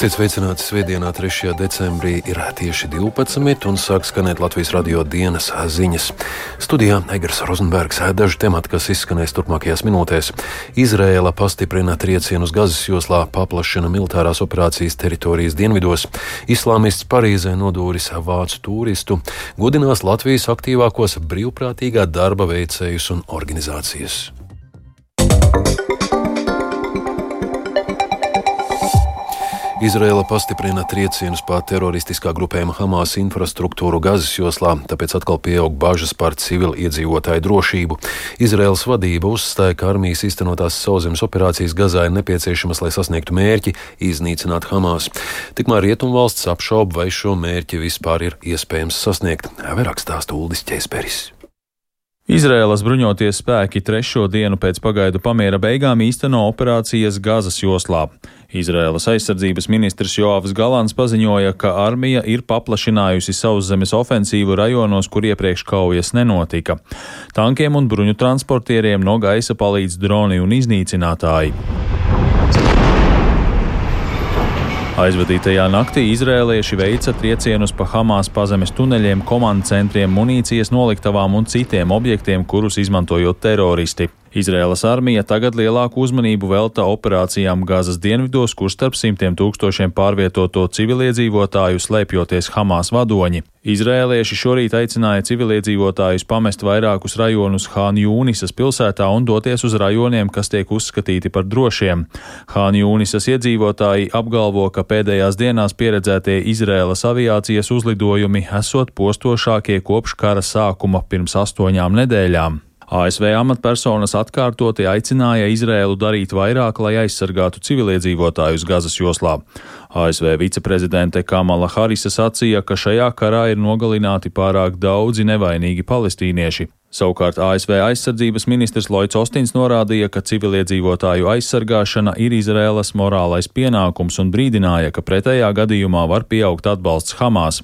Esiet sveicināti Svētdienā, 3. decembrī ir tieši 12. un sāk skanēt Latvijas radio dienas ziņas. Studijā Egers Rozenbergs daži temati, kas izskanēs turpmākajās minūtēs. Izrēla pastiprina triecienu uz Gazas joslā, paplašina militārās operācijas teritorijas dienvidos. Islāmists Parīzē nodūris vācu turistu, godinās Latvijas aktīvākos brīvprātīgā darba veicējus un organizācijas. Izraela pastiprina triecienus pār teroristiskā grupējuma Hamas infrastruktūru Gazas joslā, tāpēc atkal pieaug bažas par civili iedzīvotāju drošību. Izraels vadība uzstāja, ka armijas īstenotās sauszemes operācijas Gazā ir nepieciešamas, lai sasniegtu mērķi iznīcināt Hamas. Tikmēr Rietumvalsts apšauba, vai šo mērķi vispār ir iespējams sasniegt. Vairāk stāsta Uldis Česperis. Izraēlas bruņoties spēki trešo dienu pēc pagaidu pamiera beigām īsteno operācijas Gazas joslā. Izraēlas aizsardzības ministrs Joavs Galants paziņoja, ka armija ir paplašinājusi sauszemes ofensīvu rajonos, kur iepriekš kaujas nenotika. Tankiem un bruņu transportieriem no gaisa palīdz droni un iznīcinātāji. Aizvadītajā naktī izrēlieši veica triecienus pa Hamas pazemes tuneļiem, komandu centriem, munīcijas noliktavām un citiem objektiem, kurus izmantojot teroristi. Izraēlas armija tagad lielāku uzmanību velta operācijām Gazas dienvidos, kur starp simtiem tūkstošiem pārvietoto civiliedzīvotāju slēpjoties Hamas vadoņi. Izrēlieši šorīt aicināja civiliedzīvotājus pamest vairākus rajonus Hāna Jūnisas pilsētā un doties uz rajoniem, kas tiek uzskatīti par drošiem. Hāna Jūnisas iedzīvotāji apgalvo, ka pēdējās dienās pieredzētie Izrēlas aviācijas uzlidojumi esot postošākie kopš kara sākuma pirms astoņām nedēļām. ASV amatpersonas atkārtoti aicināja Izrēlu darīt vairāk, lai aizsargātu civiliedzīvotājus Gazas joslā. ASV viceprezidente Kamala Harisa sacīja, ka šajā karā ir nogalināti pārāk daudzi nevainīgi palestīnieši. Savukārt ASV aizsardzības ministrs Lloyds Ostins norādīja, ka civiliedzīvotāju aizsargāšana ir Izraēlas morālais pienākums un brīdināja, ka pretējā gadījumā var pieaugt atbalsts Hamas.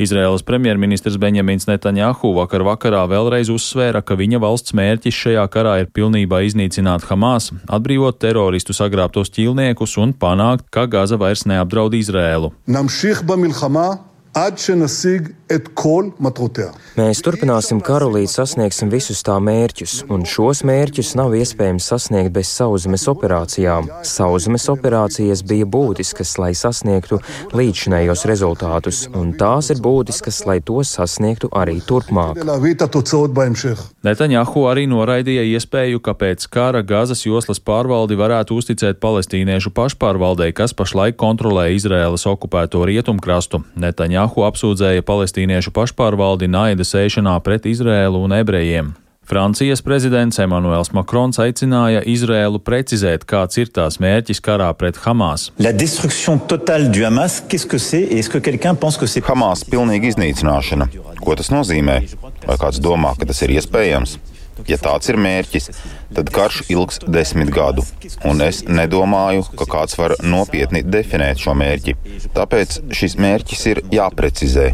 Izraēlas premjerministrs Benjamins Netanjahu vakar vakarā vēlreiz uzsvēra, ka viņa valsts mērķis šajā karā ir pilnībā iznīcināt Hamas, atbrīvot teroristu sagrābtos ķīlniekus un panākt, ka Gaza vairs neapdraud Izraēlu. Mēs turpināsim karu līdz sasniegsim visus tā mērķus, un šos mērķus nav iespējams sasniegt bez sauszemes operācijām. Sauszemes operācijas bija būtiskas, lai sasniegtu līdzinējos rezultātus, un tās ir būtiskas, lai tos sasniegtu arī turpmāk. Netanjahu arī noraidīja iespēju, ka pēc kara Gazas joslas pārvaldi varētu uzticēt palestīniešu pašpārvaldei, kas pašlaik kontrolē Izraēlas okupēto rietumkrastu. Netanjahu apsūdzēja palestīniešu pašpārvaldi naida sēšanā pret Izrēlu un ebrejiem. Francijas prezidents Emmanuels Macrons aicināja Izrēlu precizēt, kāds ir tās mērķis karā pret Hamas. Hamas pilnīga iznīcināšana. Ko tas nozīmē? Vai kāds domā, ka tas ir iespējams? Ja tāds ir mērķis, tad karš ilgs desmit gadu, un es nedomāju, ka kāds var nopietni definēt šo mērķi. Tāpēc šis mērķis ir jāprecizē.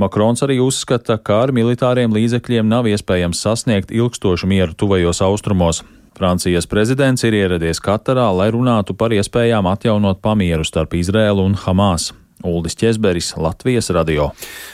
Makrons arī uzskata, ka ar militāriem līdzekļiem nav iespējams sasniegt ilgstošu mieru tuvajos austrumos. Francijas prezidents ir ieradies Katarā, lai runātu par iespējām atjaunot pamieru starp Izrēlu un Hamas. Uldis Česberis, Latvijas radio.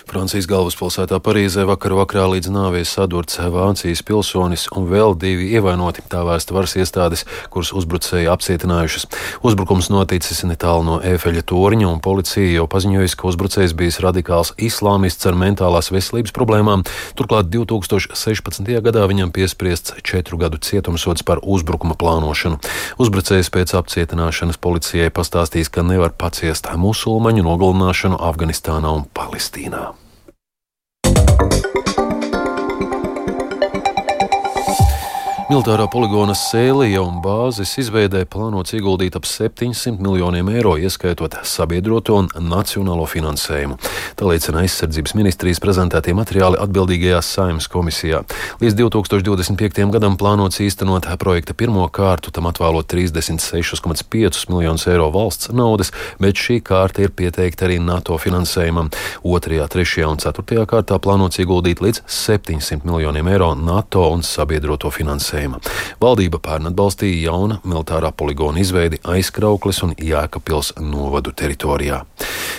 Francijas galvaspilsētā Parīzē vakar vakarā līdz nāvei sadurts Vācijas pilsonis un vēl divi ievainoti tā vēsta varas iestādes, kuras uzbrucēji apcietinājušas. Uzbrukums noticis netālu no Ēfeļa torņa un policija jau paziņojusi, ka uzbrucējs bijis radikāls islāmists ar mentālās veselības problēmām. Turklāt 2016. gadā viņam piespriests četru gadu cietumsods par uzbrukuma plānošanu. Uzbrucējs pēc apcietināšanas policijai pastāstīs, ka nevar paciest musulmaņu no nogalināšanu Afganistānā un Palestīnā. Militārā poligona Sēlija un bāzes izveidē plānots ieguldīt ap 700 miljoniem eiro, ieskaitot sabiedroto un nacionālo finansējumu. Tā liecina aizsardzības ministrijas prezentētie materiāli atbildīgajā saimnes komisijā. Līdz 2025. gadam plānots īstenot projekta pirmo kārtu, tam atvēlot 36,5 miljonus eiro valsts naudas, bet šī kārta ir pieteikta arī NATO finansējumam. Otrajā, trešajā un ceturtajā kārtā plānots ieguldīt līdz 700 miljoniem eiro NATO un sabiedroto finansējumu. Finansējuma. Valdība pērn atbalstīja jauna militārā poligona izveidi aizkrauklis un Jēkabpils novadu teritorijā.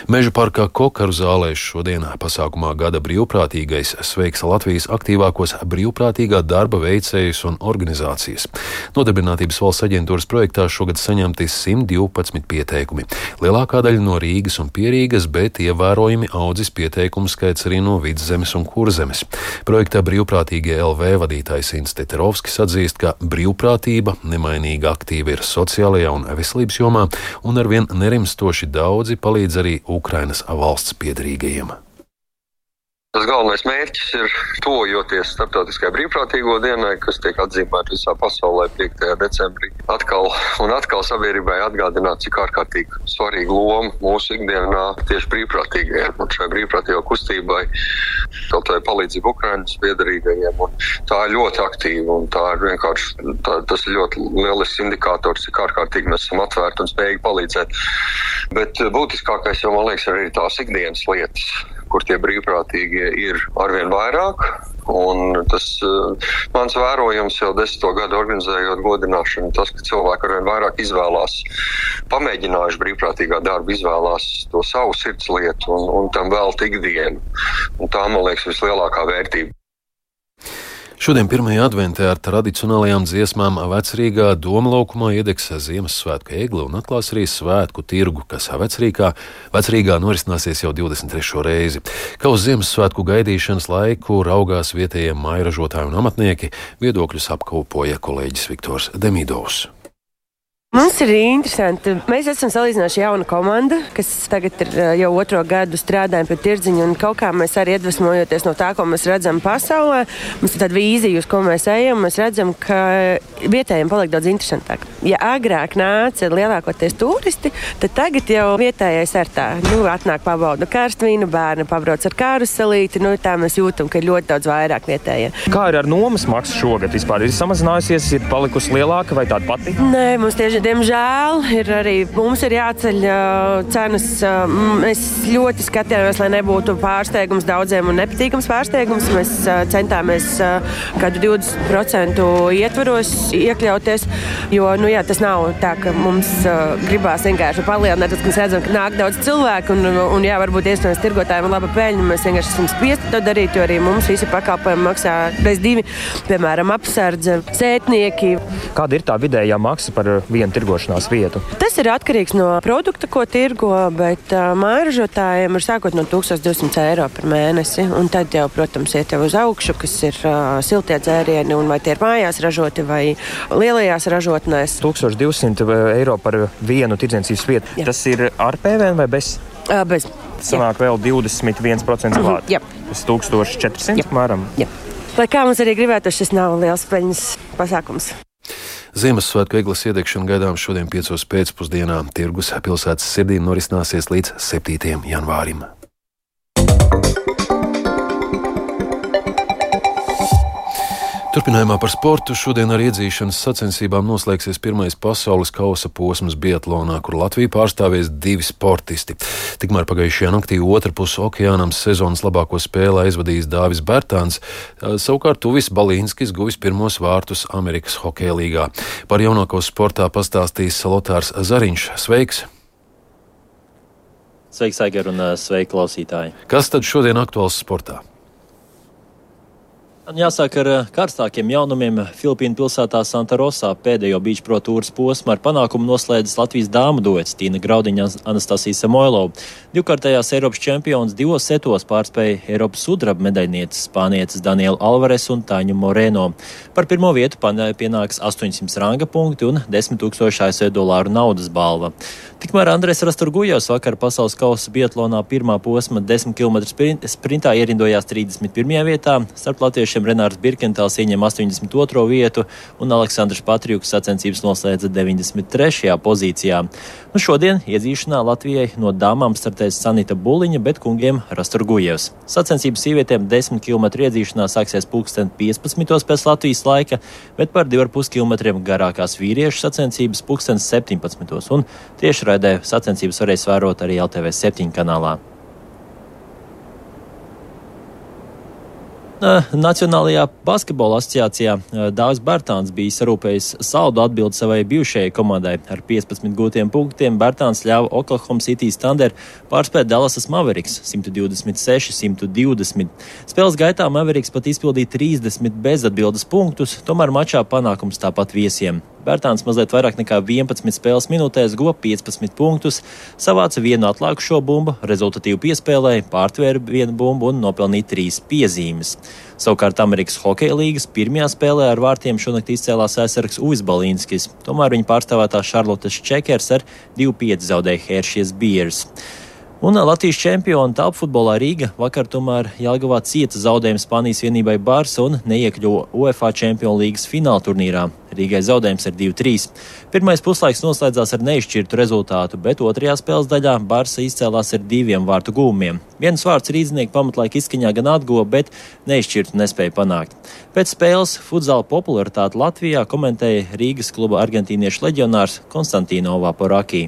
Meža parkā Kokaru zālē šodien pasākumā gada brīvprātīgais sveiks Latvijas aktīvākos brīvprātīgā darba veicējus un organizācijas. Nodarbinātības valsts aģentūras projektā šogad saņemti 112 pieteikumi. Lielākā daļa no Rīgas un Pierīgas, bet ievērojami audzis pieteikumu skaits arī no Vidzemes un Kurzemes. Projektā brīvprātīgie LV vadītājs Inns Teterovskis atzīst, ka brīvprātība nemainīgi aktīva ir sociālajā un veselības jomā, un arvien nerimstoši daudzi palīdz arī Ukrainas valsts piedrīgajiem. Tas galvenais mērķis ir tojoties starptautiskajai brīvprātīgo dienai, kas tiek atzīmēta visā pasaulē 5. decembrī. Atkal un atkal sabiedrībai atgādināt, cik ārkārtīgi svarīga loma mūsu ikdienā tieši brīvprātīgajiem un šai brīvprātīgo kustībai, kaut vai palīdzību Ukrainas piedarīgajiem. Un tā ir ļoti aktīva un tā ir vienkārši, tā, tas ir ļoti lielisks indikators, cik ārkārtīgi mēs esam atvērti un spējīgi palīdzēt. Bet būtiskākais jau, man liekas, ir arī tās ikdienas lietas kur tie brīvprātīgie ir arvien vairāk. Un tas uh, mans vērojums jau desmito gadu organizējot godināšanu, tas, ka cilvēki arvien vairāk izvēlās, pamēģinājuši brīvprātīgā darbu, izvēlās to savu sirds lietu un, un tam vēl tik dienu. Un tā, man liekas, vislielākā vērtība. Šodien pirmajā adventē ar tradicionālajām dziesmām vecrīgā doma laukumā iedegs Ziemassvētku egli un atklās arī svētku tirgu, kas vecrīgā, vecrīgā norisināsies jau 23. reizi. Kā uz Ziemassvētku gaidīšanas laiku raugās vietējie mairažotāji un amatnieki, viedokļus apkopoja kolēģis Viktors Demidovs. Mums ir interesanti. Mēs esam salīdzinoši jauna komanda, kas tagad ir jau otro gadu strādājam pie tirdziņa. Kaut kā mēs arī iedvesmojoties no tā, ko mēs redzam pasaulē, mums ir tāda vīzija, uz ko mēs ejam. Mēs redzam, ka vietējiem paliek daudz interesantāk. Ja agrāk nāca lielākoties turisti, tad tagad jau vietējais ar tā, nu, atnāk pabauda karstvīnu, bērni pabrauc ar kāruselīti. Nu, tā mēs jūtam, ka ir ļoti daudz vairāk vietējie. Kā ir ar nomas maksu šogad? Vispār ir samazinājusies, ir palikusi lielāka vai tāda pati? Nē, mums tieši diemžēl ir arī mums ir jāceļ cenas. Mēs ļoti skatījāmies, lai nebūtu pārsteigums daudziem un nepatīkams pārsteigums. Mēs centāmies kādu 20% ietvaros iekļauties, jo nu, jā, tas nav tā, ka mums uh, gribās vienkārši palielināt, tad, mēs redzam, ka nāk daudz cilvēku un, un jā, varbūt iespējams tirgotājiem ir laba peļņa. Mēs vienkārši esam spiesti to darīt, jo arī mums visi pakalpojumi maksā bez divi, piemēram, apsardze, sētnieki. Kāda ir tā vidējā maksa par vienu? vienu tirgošanās vietu? Tas ir atkarīgs no produkta, ko tirgo, bet uh, mājražotājiem ir sākot no 1200 eiro par mēnesi. Un tad jau, protams, iet jau uz augšu, kas ir uh, siltie dzērieni, un vai tie ir mājās ražoti vai lielajās ražotnēs. 1200 eiro par vienu tirdzniecības vietu. Jā. Tas ir ar PVN vai bez? Uh, bez. Sanāk jā. vēl 21% mhm, klāt. Jā. Tas 1400 apmēram. Lai kā mums arī gribētu, šis nav liels peļņas pasākums. Ziemassvētku eglis iedegšana gaidām šodien 5. pēcpusdienā. Tirgus pilsētas sirdī norisināsies līdz 7. janvārim. Turpinājumā par sportu šodien ar iedzīšanas sacensībām noslēgsies pirmais pasaules kausa posms Bietlānā, kur Latvija pārstāvēs divi sportisti. Tikmēr pagājušajā naktī otru pusi okeānam sezonas labāko spēli aizvadījis Dāvis Bērtāns, savukārt Tuvis Balīnskis guvis pirmos vārtus Amerikas Hokeja līgā. Par jaunāko sportā pastāstīs Lotārs Zariņš. Sveiks! Sveiks, Aigar, un sveiki, klausītāji! Kas tad šodien aktuāls sportā? Jāsāk ar eh, karstākiem jaunumiem. Filipīnu pilsētā Santa Rosā pēdējo beach pro tūras posmu ar panākumu noslēdzis Latvijas dāmu duets Tīna Graudiņa Anastasija Samoilova. Divkārtējās Eiropas čempions divos setos pārspēja Eiropas sudraba medaļnieces spānieces Danielu Alvares un Tāņu Moreno. Par pirmo vietu pienāks 800 ranga punkti un 10 tūkstoši ASV dolāru naudas balva. Tikmēr Andrēs Rasturgujos vakar pasaules kausa Bietlonā pirmā posma 10 km sprintā ierindojās 31. vietā. Starp latviešiem Renārs Birkentāls ieņem 82. vietu un Aleksandrs Patriuks sacensības noslēdza 93. pozīcijā. Nu, šodien iedzīšanā Latvijai no dāmām startēs Sanita Buliņa, bet kungiem Rasturgujevs. Sacensības sievietēm 10 km iedzīšanā sāksies pulksten 15. pēc Latvijas laika, bet par 2,5 km garākās vīriešu sacensības pulksten 17. un tieši tiešraidē sacensības varēs vērot arī LTV 7 kanālā. Nacionālajā basketbola asociācijā Dārzs Bērtāns bija sarūpējis saldu atbildi savai bijušajai komandai. Ar 15 gūtiem punktiem Bērtāns ļāva Oklahoma City Thunder pārspēt Dallasas Mavericks 126, 120. Spēles gaitā Mavericks pat izpildīja 30 bezatbildes punktus, tomēr mačā panākums tāpat viesiem. Bērtāns mazliet vairāk nekā 11 spēles minūtēs guva 15 punktus, savāca vienu atlikušo bumbu, rezultatīvu piespēlēja, pārtvēra vienu bumbu un nopelnīja trīs piezīmes. Savukārt Amerikas Hokeja līgas pirmajā spēlē ar vārtiem šonakt izcēlās aizsargs Uvis Balīnskis, tomēr viņa pārstāvētā Šarlotes Čekers ar 2-5 zaudēja Heršies Beers. Un Latvijas čempiona top futbolā Rīga vakar tomēr Jālgavā cieta zaudējumu Spānijas vienībai Barsa un neiekļuva UEFA Čempionu līgas fināla turnīrā. Rīgai zaudējums ir 2-3. Pirmais puslaiks noslēdzās ar neizšķirtu rezultātu, bet otrajā spēles daļā Barsa izcēlās ar diviem vārtu gūmiem. Viens vārds rīznieku pamatlaika izskaņā gan atguva, bet neizšķirtu nespēja panākt. Pēc spēles futzāla popularitāti Latvijā komentēja Rīgas kluba argentīniešu leģionārs Konstantīno Vaporaki.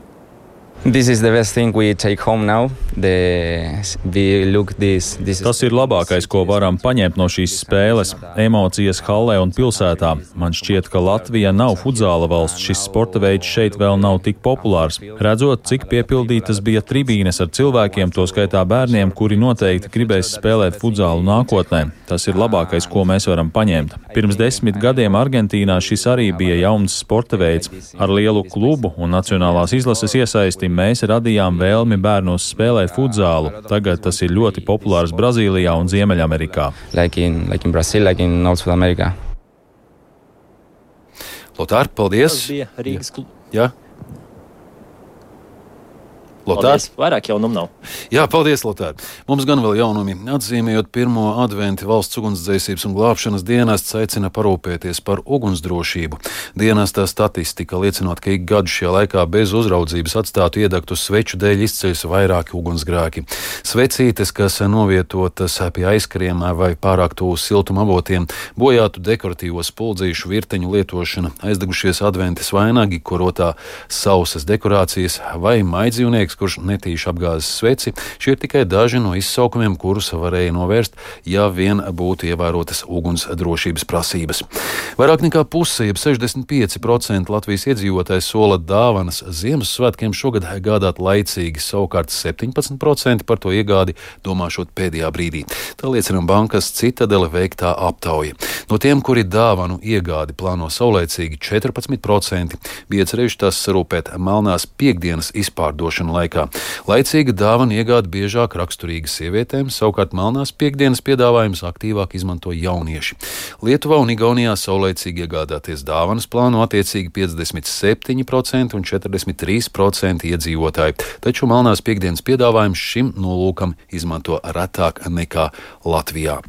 This is the best thing we take home now. The, we look this, this Tas ir labākais, ko varam paņemt no šīs spēles. Emocijas hallē un pilsētā. Man šķiet, ka Latvija nav futzāla valsts. Šis sporta veids šeit vēl nav tik populārs. Redzot, cik piepildītas bija tribīnes ar cilvēkiem, to skaitā bērniem, kuri noteikti gribēs spēlēt futzālu nākotnē. Tas ir labākais, ko mēs varam paņemt. Pirms desmit gadiem Argentīnā šis arī bija jauns sporta veids. Ar lielu klubu un nacionālās izlases iesaisti mēs radījām vēlmi bērnos spēlēt futzālu. Tagad tas ir ļoti populārs Brazīlijā un Ziemeļamerikā. like in, like in Brazil, like in North America. Lotār, paldies! Kluba. Jā. Lotār. Paldies, vairāk jaunumu nav. Jā, paldies, Lotār. Mums gan vēl jaunumi. Atzīmējot pirmo adventu valsts ugunsdzēsības un glābšanas dienests aicina parūpēties par ugunsdrošību. Dienestā statistika liecinot, ka ik gadu šajā laikā bez uzraudzības atstātu iedegtu sveču dēļ izceļas vairāki ugunsgrēki. Svecītes, kas novietotas pie aizkariem vai pārāk tuvu siltuma avotiem, bojātu dekoratīvo spuldzīšu virteņu lietošana, aizdegušies adventas vainagi, korotā sausas dekorācijas vai maidzīvnieks, kurš netīši apgāzis sveci. Šie ir tikai daži no izsaukumiem, kurus varēja novērst, ja vien būtu ievērotas ugunsdrošības prasības. Vairāk nekā puse, jeb 65% Latvijas iedzīvotāji sola dāvanas Ziemassvētkiem šogad gādāt laicīgi, savukārt 17% par to iegādi domāšot pēdējā brīdī. Tā liecina bankas Citadele veiktā aptauja. No tiem, kuri dāvanu iegādi plāno saulēcīgi, 14% bija cerējuši tās sarūpēt melnās piekdienas izpārdošanu laikā. Laicīga dāvana iegāde biežāk raksturīga sievietēm, savukārt melnās piekdienas piedāvājums aktīvāk izmanto jaunieši. Lietuvā un Igaunijā saulēcīgi iegādāties dāvanas plāno attiecīgi 57% un 43% iedzīvotāji, taču melnās piekdienas piedāvājums šim nolūkam izmanto retāk nekā Latvijā.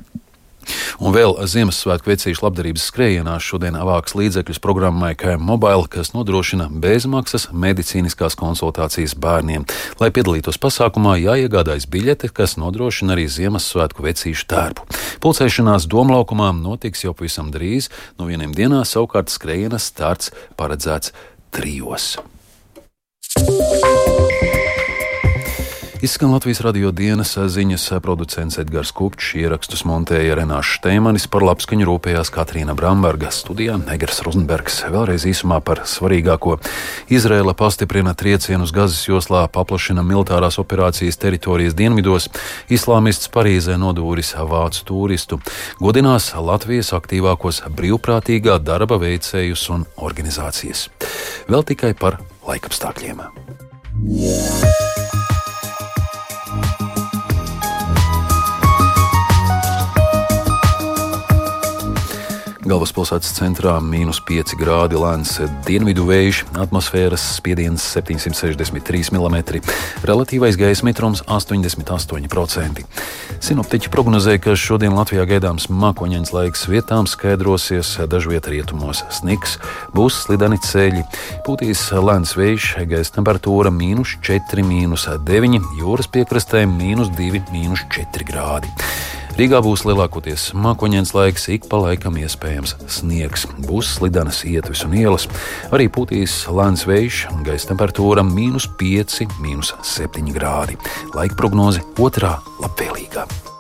Un vēl Ziemassvētku vecīšu labdarības skrējienās šodien vāks līdzekļus programmai KM Mobile, kas nodrošina bezmaksas medicīniskās konsultācijas bērniem. Lai piedalītos pasākumā, jāiegādājas biļete, kas nodrošina arī Ziemassvētku vecīšu tērpu. Pulcēšanās domlaukumā notiks jau pavisam drīz, no vieniem dienām savukārt skrējienas starts paredzēts trijos. Izskan Latvijas radio dienas ziņas producents Edgars Kupčs, ierakstus montēja Renāša Šteimanis, par labskaņu rūpējās Katrīna Bramberga, studijā Negers Rozenbergs. Vēlreiz īsumā par svarīgāko. Izraela pastiprina triecienus Gazas joslā, paplašina militārās operācijas teritorijas dienvidos, islāmists Parīzē nodūris vācu turistu, godinās Latvijas aktīvākos brīvprātīgā darba veicējus un organizācijas. Vēl tikai par laikapstākļiem. Yeah. Galvaspilsētas centrā - mīnus 5 grādi, lēns dienvidu vējš, atmosfēras spiediens 763 mm, relatīvais gaisa mitrums 88%. Sinoptiķi prognozēja, ka šodien Latvijā gaidāms mākoņains laiks vietām skaidrosies, dažviet rietumos sniks, būs slideni ceļi, pūtīs lēns vējš, gaisa temperatūra - mīnus 4, mīnus 9, jūras piekrastē - mīnus 2, mīnus 4 grādi. Rīgā būs lielākoties mākoņdienas laiks, ik pa laikam iespējams sniegs. Būs slidenas ietves un ielas, arī pūtīs lēns vējš, gaisa temperatūra - mīnus 5, mīnus 7 grādi. Laika prognoze otrā labvēlīgā.